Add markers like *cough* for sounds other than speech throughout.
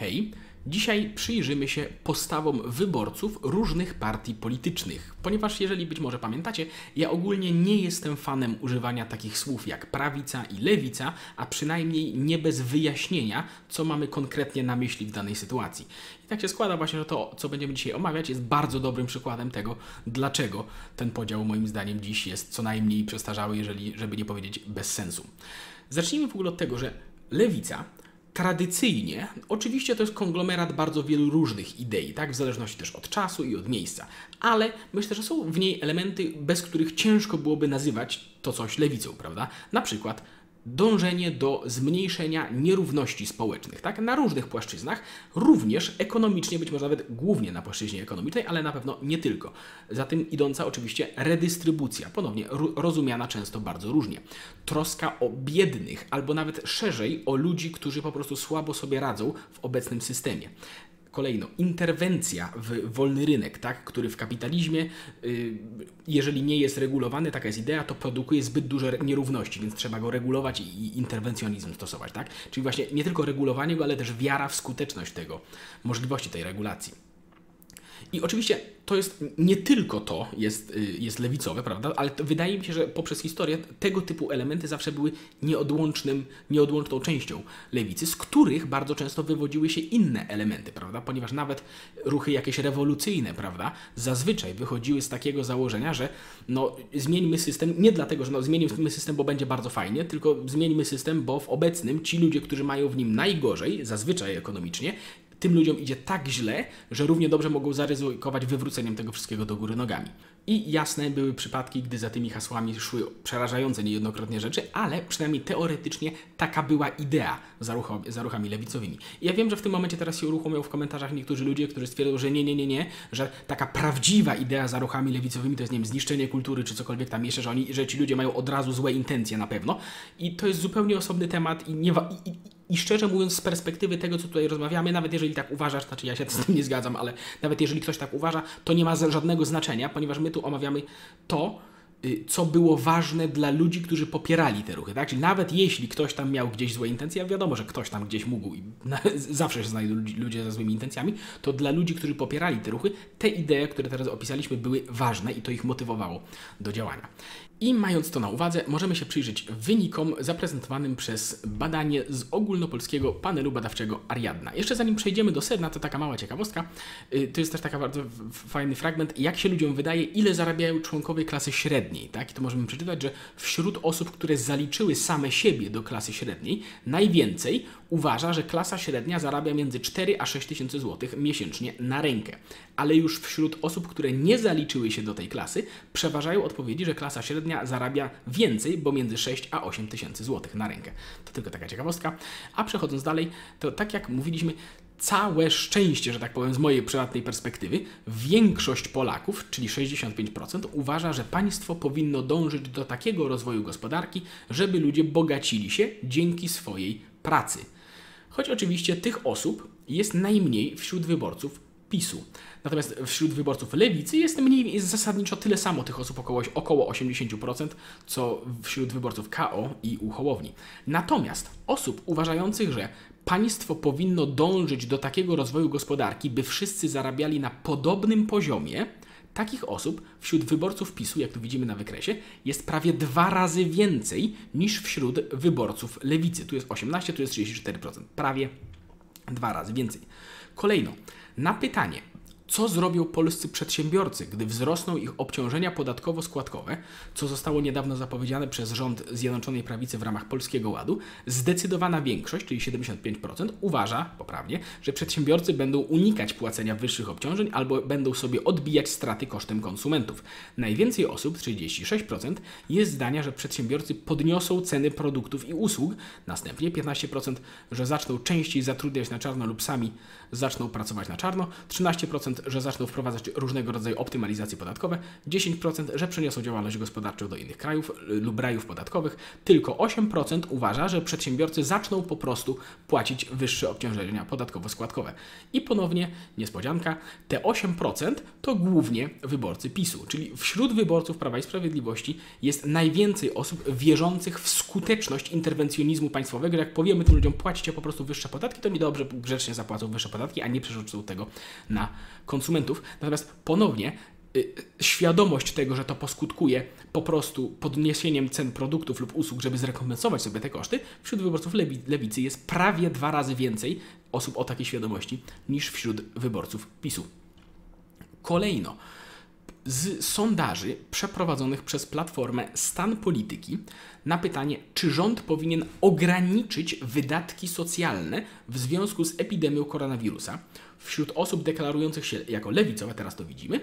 Hej, dzisiaj przyjrzymy się postawom wyborców różnych partii politycznych, ponieważ jeżeli być może pamiętacie, ja ogólnie nie jestem fanem używania takich słów jak prawica i lewica, a przynajmniej nie bez wyjaśnienia, co mamy konkretnie na myśli w danej sytuacji. I tak się składa właśnie, że to, co będziemy dzisiaj omawiać, jest bardzo dobrym przykładem tego, dlaczego ten podział moim zdaniem dziś jest co najmniej przestarzały, jeżeli, żeby nie powiedzieć bez sensu. Zacznijmy w ogóle od tego, że lewica tradycyjnie, oczywiście to jest konglomerat bardzo wielu różnych idei, tak, w zależności też od czasu i od miejsca, ale myślę, że są w niej elementy, bez których ciężko byłoby nazywać to coś lewicą, prawda? Na przykład dążenie do zmniejszenia nierówności społecznych, tak? Na różnych płaszczyznach, również ekonomicznie, być może nawet głównie na płaszczyźnie ekonomicznej, ale na pewno nie tylko. Za tym idąca oczywiście redystrybucja, ponownie rozumiana często bardzo różnie. Troska o biednych, albo nawet szerzej o ludzi, którzy po prostu słabo sobie radzą w obecnym systemie. Kolejno, interwencja w wolny rynek, tak, który w kapitalizmie, y, jeżeli nie jest regulowany, taka jest idea, to produkuje zbyt duże nierówności, więc trzeba go regulować i interwencjonizm stosować. Tak? Czyli właśnie nie tylko regulowanie go, ale też wiara w skuteczność tego, możliwości tej regulacji. I oczywiście to jest nie tylko to jest, y, jest lewicowe, prawda? Ale wydaje mi się, że poprzez historię tego typu elementy zawsze były nieodłącznym, nieodłączną częścią lewicy, z których bardzo często wywodziły się inne elementy, prawda? Ponieważ nawet ruchy jakieś rewolucyjne, prawda, zazwyczaj wychodziły z takiego założenia, że no, zmieńmy system nie dlatego, że no, zmienimy system, bo będzie bardzo fajnie, tylko zmieńmy system, bo w obecnym ci ludzie, którzy mają w nim najgorzej, zazwyczaj ekonomicznie, tym ludziom idzie tak źle, że równie dobrze mogą zaryzykować wywróceniem tego wszystkiego do góry nogami. I jasne były przypadki, gdy za tymi hasłami szły przerażające niejednokrotnie rzeczy, ale przynajmniej teoretycznie taka była idea za, za ruchami lewicowymi. I ja wiem, że w tym momencie teraz się uruchomią w komentarzach niektórzy ludzie, którzy stwierdzą, że nie, nie, nie, nie, że taka prawdziwa idea za ruchami lewicowymi to jest, nie wiem, zniszczenie kultury czy cokolwiek tam jeszcze, że, oni, że ci ludzie mają od razu złe intencje na pewno. I to jest zupełnie osobny temat i nie, i, i, i szczerze mówiąc, z perspektywy tego, co tutaj rozmawiamy, nawet jeżeli tak uważasz, znaczy ja się z tym nie zgadzam, ale nawet jeżeli ktoś tak uważa, to nie ma żadnego znaczenia, ponieważ my tu omawiamy to, y, co było ważne dla ludzi, którzy popierali te ruchy. Tak? Czyli nawet jeśli ktoś tam miał gdzieś złe intencje, a wiadomo, że ktoś tam gdzieś mógł i *laughs* zawsze się znajdą ludzie ze złymi intencjami, to dla ludzi, którzy popierali te ruchy, te idee, które teraz opisaliśmy, były ważne i to ich motywowało do działania. I mając to na uwadze, możemy się przyjrzeć wynikom zaprezentowanym przez badanie z ogólnopolskiego panelu badawczego Ariadna. Jeszcze zanim przejdziemy do sedna, to taka mała ciekawostka. Y, to jest też taka bardzo fajny fragment, jak się ludziom wydaje, ile zarabiają członkowie klasy średniej. Tak? I to możemy przeczytać, że wśród osób, które zaliczyły same siebie do klasy średniej, najwięcej uważa, że klasa średnia zarabia między 4 a 6 tysięcy złotych miesięcznie na rękę. Ale już wśród osób, które nie zaliczyły się do tej klasy, przeważają odpowiedzi, że klasa średnia zarabia więcej, bo między 6 a 8 tysięcy złotych na rękę. To tylko taka ciekawostka. A przechodząc dalej, to tak jak mówiliśmy, całe szczęście, że tak powiem, z mojej prywatnej perspektywy, większość Polaków, czyli 65%, uważa, że państwo powinno dążyć do takiego rozwoju gospodarki, żeby ludzie bogacili się dzięki swojej pracy choć oczywiście tych osób jest najmniej wśród wyborców PiSu. Natomiast wśród wyborców lewicy jest mniej, jest zasadniczo tyle samo tych osób, około, około 80%, co wśród wyborców KO i u Hołowni. Natomiast osób uważających, że państwo powinno dążyć do takiego rozwoju gospodarki, by wszyscy zarabiali na podobnym poziomie, Takich osób wśród wyborców PiSu, jak tu widzimy na wykresie, jest prawie dwa razy więcej niż wśród wyborców lewicy. Tu jest 18, tu jest 34%. Prawie dwa razy więcej. Kolejno, na pytanie, co zrobią polscy przedsiębiorcy, gdy wzrosną ich obciążenia podatkowo-składkowe, co zostało niedawno zapowiedziane przez rząd Zjednoczonej Prawicy w ramach Polskiego Ładu, zdecydowana większość, czyli 75%, uważa, poprawnie, że przedsiębiorcy będą unikać płacenia wyższych obciążeń albo będą sobie odbijać straty kosztem konsumentów. Najwięcej osób, 36%, jest zdania, że przedsiębiorcy podniosą ceny produktów i usług, następnie 15%, że zaczną częściej zatrudniać na czarno lub sami zaczną pracować na czarno, 13% że zaczną wprowadzać różnego rodzaju optymalizacje podatkowe, 10%, że przeniosą działalność gospodarczą do innych krajów lub rajów podatkowych, tylko 8% uważa, że przedsiębiorcy zaczną po prostu płacić wyższe obciążenia podatkowo-składkowe. I ponownie niespodzianka, te 8% to głównie wyborcy PiSu, czyli wśród wyborców Prawa i Sprawiedliwości jest najwięcej osób wierzących w skuteczność interwencjonizmu państwowego. Jak powiemy tym ludziom, płacicie po prostu wyższe podatki, to mi dobrze, grzecznie zapłacą wyższe podatki, a nie przerzucą tego na konsumentów. Natomiast ponownie y, świadomość tego, że to poskutkuje po prostu podniesieniem cen produktów lub usług, żeby zrekompensować sobie te koszty, wśród wyborców lewicy jest prawie dwa razy więcej osób o takiej świadomości niż wśród wyborców PiSu. Kolejno, z sondaży przeprowadzonych przez platformę Stan Polityki na pytanie, czy rząd powinien ograniczyć wydatki socjalne w związku z epidemią koronawirusa, wśród osób deklarujących się jako lewicowe, teraz to widzimy,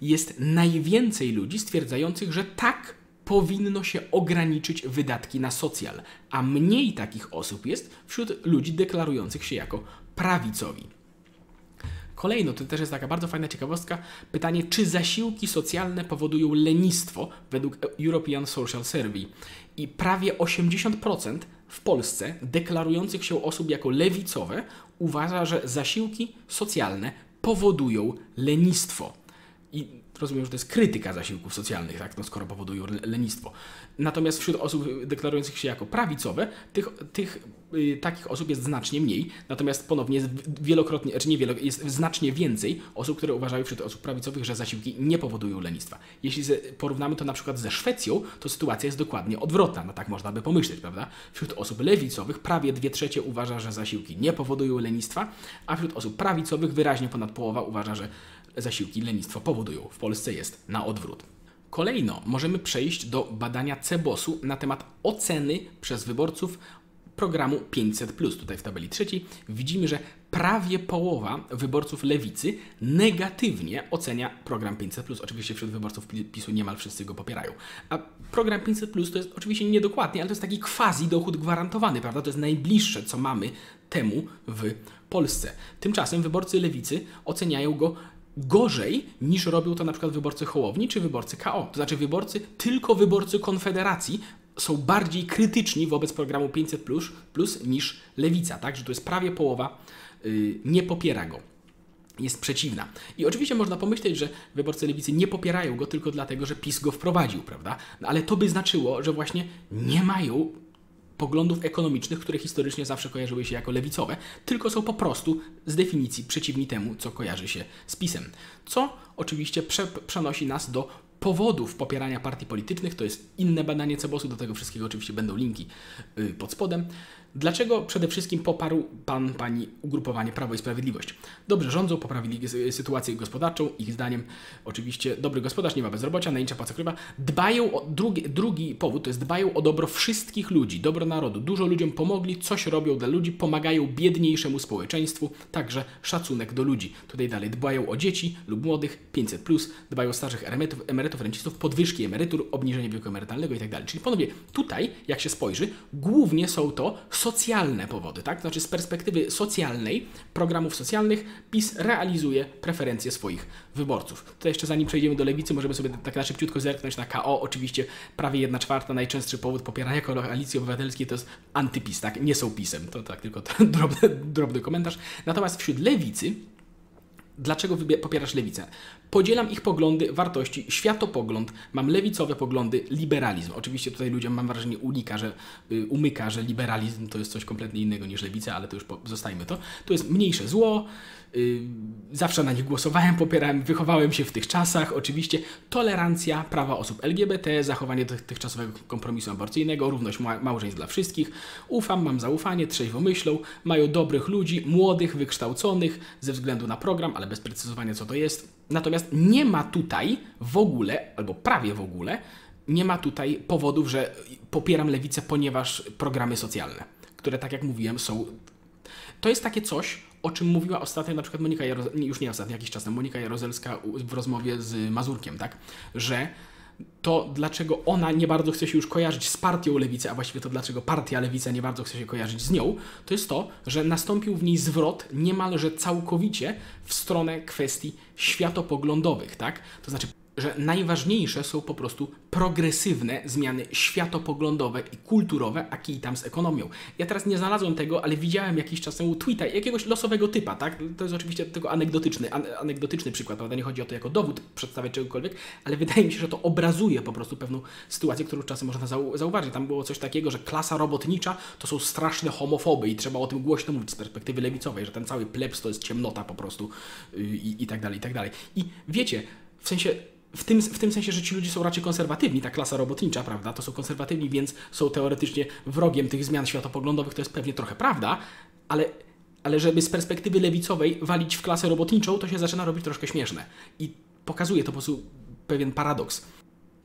jest najwięcej ludzi stwierdzających, że tak powinno się ograniczyć wydatki na socjal, a mniej takich osób jest wśród ludzi deklarujących się jako prawicowi. Kolejno, to też jest taka bardzo fajna ciekawostka, pytanie, czy zasiłki socjalne powodują lenistwo według European Social Survey. I prawie 80% w Polsce deklarujących się osób jako lewicowe uważa, że zasiłki socjalne powodują lenistwo. I rozumiem, że to jest krytyka zasiłków socjalnych, tak, no skoro powodują lenistwo. Natomiast wśród osób deklarujących się jako prawicowe, tych, tych y, takich osób jest znacznie mniej. Natomiast ponownie jest wielokrotnie, czy nie wielokrotnie, jest znacznie więcej osób, które uważają wśród osób prawicowych, że zasiłki nie powodują lenistwa. Jeśli porównamy to na przykład ze Szwecją, to sytuacja jest dokładnie odwrotna. No tak można by pomyśleć, prawda? Wśród osób lewicowych prawie dwie trzecie uważa, że zasiłki nie powodują lenistwa, a wśród osób prawicowych wyraźnie ponad połowa uważa, że zasiłki lenistwo powodują. W Polsce jest na odwrót. Kolejno możemy przejść do badania CEBOS-u na temat oceny przez wyborców programu 500. Tutaj w tabeli trzeciej widzimy, że prawie połowa wyborców lewicy negatywnie ocenia program 500. Oczywiście wśród wyborców PiSu niemal wszyscy go popierają. A program 500 to jest oczywiście niedokładnie, ale to jest taki quasi dochód gwarantowany, prawda? To jest najbliższe, co mamy temu w Polsce. Tymczasem wyborcy lewicy oceniają go gorzej niż robią to na przykład wyborcy Hołowni czy wyborcy KO. To znaczy wyborcy, tylko wyborcy Konfederacji są bardziej krytyczni wobec programu 500 plus, plus niż lewica, tak? Że to jest prawie połowa yy, nie popiera go. Jest przeciwna. I oczywiście można pomyśleć, że wyborcy lewicy nie popierają go tylko dlatego, że PiS go wprowadził, prawda? No, ale to by znaczyło, że właśnie nie mają poglądów ekonomicznych, które historycznie zawsze kojarzyły się jako lewicowe, tylko są po prostu z definicji przeciwni temu, co kojarzy się z PiSem. Co oczywiście prze przenosi nas do powodów popierania partii politycznych. To jest inne badanie Cebosu, do tego wszystkiego oczywiście będą linki yy, pod spodem. Dlaczego przede wszystkim poparł pan, pani ugrupowanie Prawo i Sprawiedliwość? Dobrze rządzą, poprawili sytuację gospodarczą, ich zdaniem oczywiście dobry gospodarz, nie ma bezrobocia, najniższa płaca choroba. Dbają o, drugi, drugi powód to jest dbają o dobro wszystkich ludzi, dobro narodu. Dużo ludziom pomogli, coś robią dla ludzi, pomagają biedniejszemu społeczeństwu, także szacunek do ludzi. Tutaj dalej dbają o dzieci lub młodych, 500+, dbają o starszych emerytów, emerytów rencistów, podwyżki emerytur, obniżenie wieku emerytalnego itd. Tak Czyli ponownie tutaj, jak się spojrzy, głównie są to socjalne powody, tak? Znaczy z perspektywy socjalnej, programów socjalnych, PiS realizuje preferencje swoich wyborców. Tutaj jeszcze zanim przejdziemy do lewicy, możemy sobie tak na szybciutko zerknąć na KO. Oczywiście prawie jedna czwarta najczęstszy powód popierania koalicji obywatelskiej to jest antypis, tak? Nie są PiSem. To tak tylko *laughs* drobny, drobny komentarz. Natomiast wśród lewicy Dlaczego popierasz lewicę? Podzielam ich poglądy, wartości, światopogląd, mam lewicowe poglądy, liberalizm. Oczywiście tutaj ludziom mam wrażenie unika, że y, umyka, że liberalizm to jest coś kompletnie innego niż lewica, ale to już zostajmy to. To jest mniejsze zło, y, zawsze na nich głosowałem, popierałem, wychowałem się w tych czasach. Oczywiście tolerancja, prawa osób LGBT, zachowanie dotychczasowego kompromisu aborcyjnego, równość ma małżeństw dla wszystkich. Ufam, mam zaufanie, trzeźwo myślą, mają dobrych ludzi, młodych, wykształconych ze względu na program, ale bez precyzowania co to jest Natomiast nie ma tutaj w ogóle, albo prawie w ogóle, nie ma tutaj powodów, że popieram lewicę, ponieważ programy socjalne, które tak jak mówiłem są... To jest takie coś, o czym mówiła ostatnio na przykład Monika Jarozelska, już nie ostatnio, jakiś czas temu, Monika Jarozelska w rozmowie z Mazurkiem, tak, że to dlaczego ona nie bardzo chce się już kojarzyć z partią lewicy, a właściwie to dlaczego partia lewica nie bardzo chce się kojarzyć z nią, to jest to, że nastąpił w niej zwrot niemalże całkowicie w stronę kwestii światopoglądowych, tak? To znaczy że najważniejsze są po prostu progresywne zmiany światopoglądowe i kulturowe, a kij tam z ekonomią. Ja teraz nie znalazłem tego, ale widziałem jakiś czas temu tweeta jakiegoś losowego typa, tak? To jest oczywiście tylko anegdotyczny, an anegdotyczny przykład, prawda? Nie chodzi o to jako dowód przedstawiać czegokolwiek, ale wydaje mi się, że to obrazuje po prostu pewną sytuację, którą czasem można zau zauważyć. Tam było coś takiego, że klasa robotnicza to są straszne homofoby i trzeba o tym głośno mówić z perspektywy lewicowej, że ten cały plebs to jest ciemnota po prostu yy, i, i tak dalej, i tak dalej. I wiecie, w sensie w tym, w tym sensie, że ci ludzie są raczej konserwatywni, ta klasa robotnicza, prawda? To są konserwatywni, więc są teoretycznie wrogiem tych zmian światopoglądowych, to jest pewnie trochę prawda, ale, ale żeby z perspektywy lewicowej walić w klasę robotniczą, to się zaczyna robić troszkę śmieszne. I pokazuje to po prostu pewien paradoks.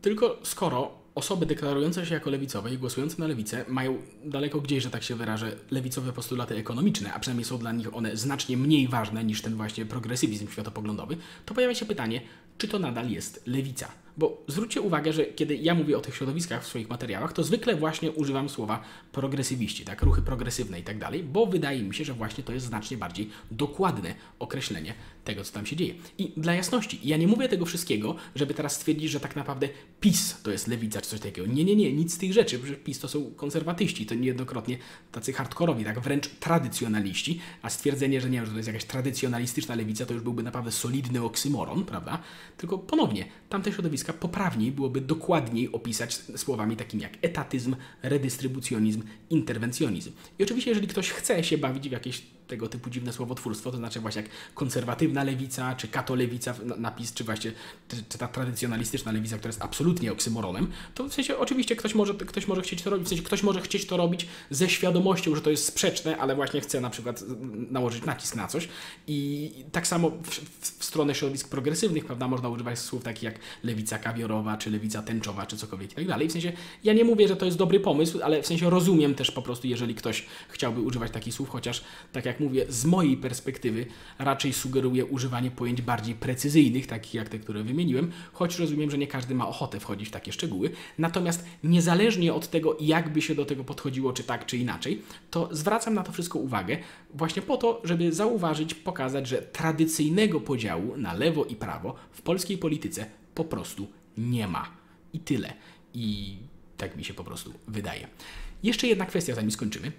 Tylko skoro osoby deklarujące się jako lewicowe i głosujące na lewicę mają daleko gdzieś, że tak się wyrażę, lewicowe postulaty ekonomiczne, a przynajmniej są dla nich one znacznie mniej ważne niż ten właśnie progresywizm światopoglądowy, to pojawia się pytanie, czy to nadal jest lewica. Bo zwróćcie uwagę, że kiedy ja mówię o tych środowiskach w swoich materiałach, to zwykle właśnie używam słowa progresywiści, tak, ruchy progresywne i tak dalej, bo wydaje mi się, że właśnie to jest znacznie bardziej dokładne określenie tego, co tam się dzieje. I dla jasności, ja nie mówię tego wszystkiego, żeby teraz stwierdzić, że tak naprawdę PiS to jest lewica czy coś takiego. Nie, nie, nie, nic z tych rzeczy, że PiS to są konserwatyści, to niejednokrotnie tacy hardkorowi, tak, wręcz tradycjonaliści, a stwierdzenie, że nie że to jest jakaś tradycjonalistyczna lewica, to już byłby naprawdę solidny oksymoron, prawda? Tylko ponownie, tamte środowiska poprawniej byłoby dokładniej opisać słowami takimi jak etatyzm, redystrybucjonizm, interwencjonizm. I oczywiście, jeżeli ktoś chce się bawić w jakieś tego typu dziwne słowotwórstwo, to znaczy właśnie jak konserwatywna lewica, czy katolewica napis, czy właśnie czy, czy ta tradycjonalistyczna lewica, która jest absolutnie oksymoronem, to w sensie oczywiście ktoś może, ktoś może chcieć to robić, w sensie ktoś może chcieć to robić ze świadomością, że to jest sprzeczne, ale właśnie chce na przykład nałożyć nacisk na coś i tak samo w, w, w stronę środowisk progresywnych, prawda, można używać słów takich jak lewica kawiorowa, czy lewica tęczowa, czy cokolwiek i tak dalej. W sensie ja nie mówię, że to jest dobry pomysł, ale w sensie rozumiem też po prostu, jeżeli ktoś chciałby używać takich słów, chociaż tak jak mówię, z mojej perspektywy raczej sugeruję używanie pojęć bardziej precyzyjnych, takich jak te, które wymieniłem, choć rozumiem, że nie każdy ma ochotę wchodzić w takie szczegóły. Natomiast niezależnie od tego, jakby się do tego podchodziło, czy tak, czy inaczej, to zwracam na to wszystko uwagę właśnie po to, żeby zauważyć, pokazać, że tradycyjnego podziału na lewo i prawo w polskiej polityce po prostu nie ma. I tyle. I tak mi się po prostu wydaje. Jeszcze jedna kwestia, zanim skończymy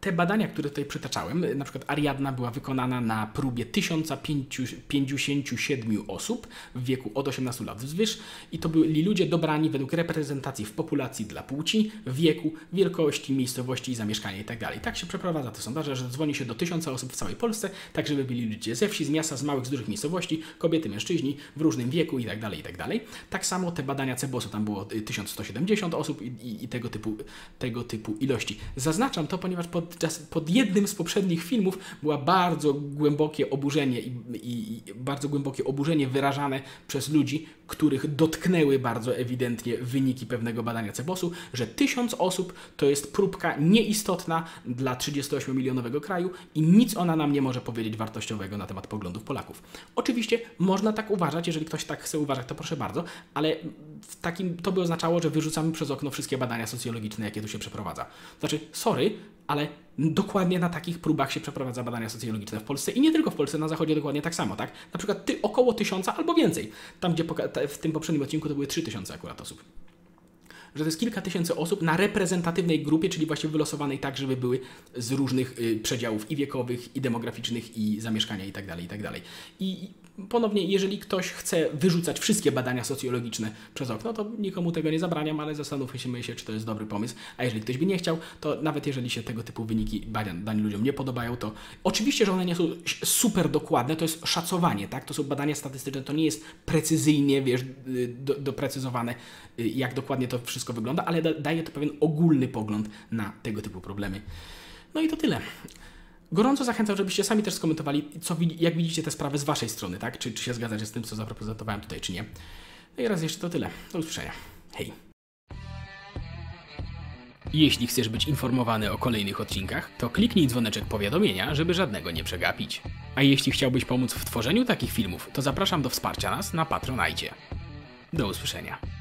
te badania, które tutaj przytaczałem, na przykład Ariadna była wykonana na próbie 1057 osób w wieku od 18 lat wzwyż i to byli ludzie dobrani według reprezentacji w populacji dla płci, wieku, wielkości, miejscowości zamieszkania itd. Tak, tak się przeprowadza te sondaże, że dzwoni się do tysiąca osób w całej Polsce, tak żeby byli ludzie ze wsi, z miasta, z małych, z dużych miejscowości, kobiety, mężczyźni w różnym wieku itd. Tak itd. Tak, tak samo te badania Cebosu, tam było 1170 osób i, i, i tego, typu, tego typu ilości. Zaznaczam to, ponieważ pod podczas, pod jednym z poprzednich filmów była bardzo głębokie oburzenie i, i, i, bardzo głębokie oburzenie wyrażane przez ludzi, których dotknęły bardzo ewidentnie wyniki pewnego badania Cebosu, że tysiąc osób to jest próbka nieistotna dla 38-milionowego kraju i nic ona nam nie może powiedzieć wartościowego na temat poglądów Polaków. Oczywiście można tak uważać, jeżeli ktoś tak chce uważać, to proszę bardzo, ale w takim to by oznaczało, że wyrzucamy przez okno wszystkie badania socjologiczne, jakie tu się przeprowadza. Znaczy, sorry, ale dokładnie na takich próbach się przeprowadza badania socjologiczne w Polsce i nie tylko w Polsce, na Zachodzie dokładnie tak samo, tak? Na przykład ty, około tysiąca albo więcej. Tam, gdzie w tym poprzednim odcinku to były trzy tysiące akurat osób że to jest kilka tysięcy osób na reprezentatywnej grupie, czyli właśnie wylosowanej tak, żeby były z różnych y, przedziałów i wiekowych, i demograficznych, i zamieszkania itd. Tak itd. Tak I ponownie, jeżeli ktoś chce wyrzucać wszystkie badania socjologiczne przez okno, to nikomu tego nie zabraniam, ale zastanówmy się, czy to jest dobry pomysł. A jeżeli ktoś by nie chciał, to nawet jeżeli się tego typu wyniki badań ludziom nie podobają, to oczywiście, że one nie są super dokładne, to jest szacowanie, tak? To są badania statystyczne, to nie jest precyzyjnie, wiesz, do, doprecyzowane, jak dokładnie to wszystko wygląda, ale da, daje to pewien ogólny pogląd na tego typu problemy. No i to tyle. Gorąco zachęcam, żebyście sami też skomentowali, co, jak widzicie te sprawy z Waszej strony, tak? Czy, czy się zgadzacie z tym, co zaprezentowałem tutaj, czy nie. No i raz jeszcze to tyle. Do usłyszenia. Hej. Jeśli chcesz być informowany o kolejnych odcinkach, to kliknij dzwoneczek powiadomienia, żeby żadnego nie przegapić. A jeśli chciałbyś pomóc w tworzeniu takich filmów, to zapraszam do wsparcia nas na Patronajcie. Do usłyszenia.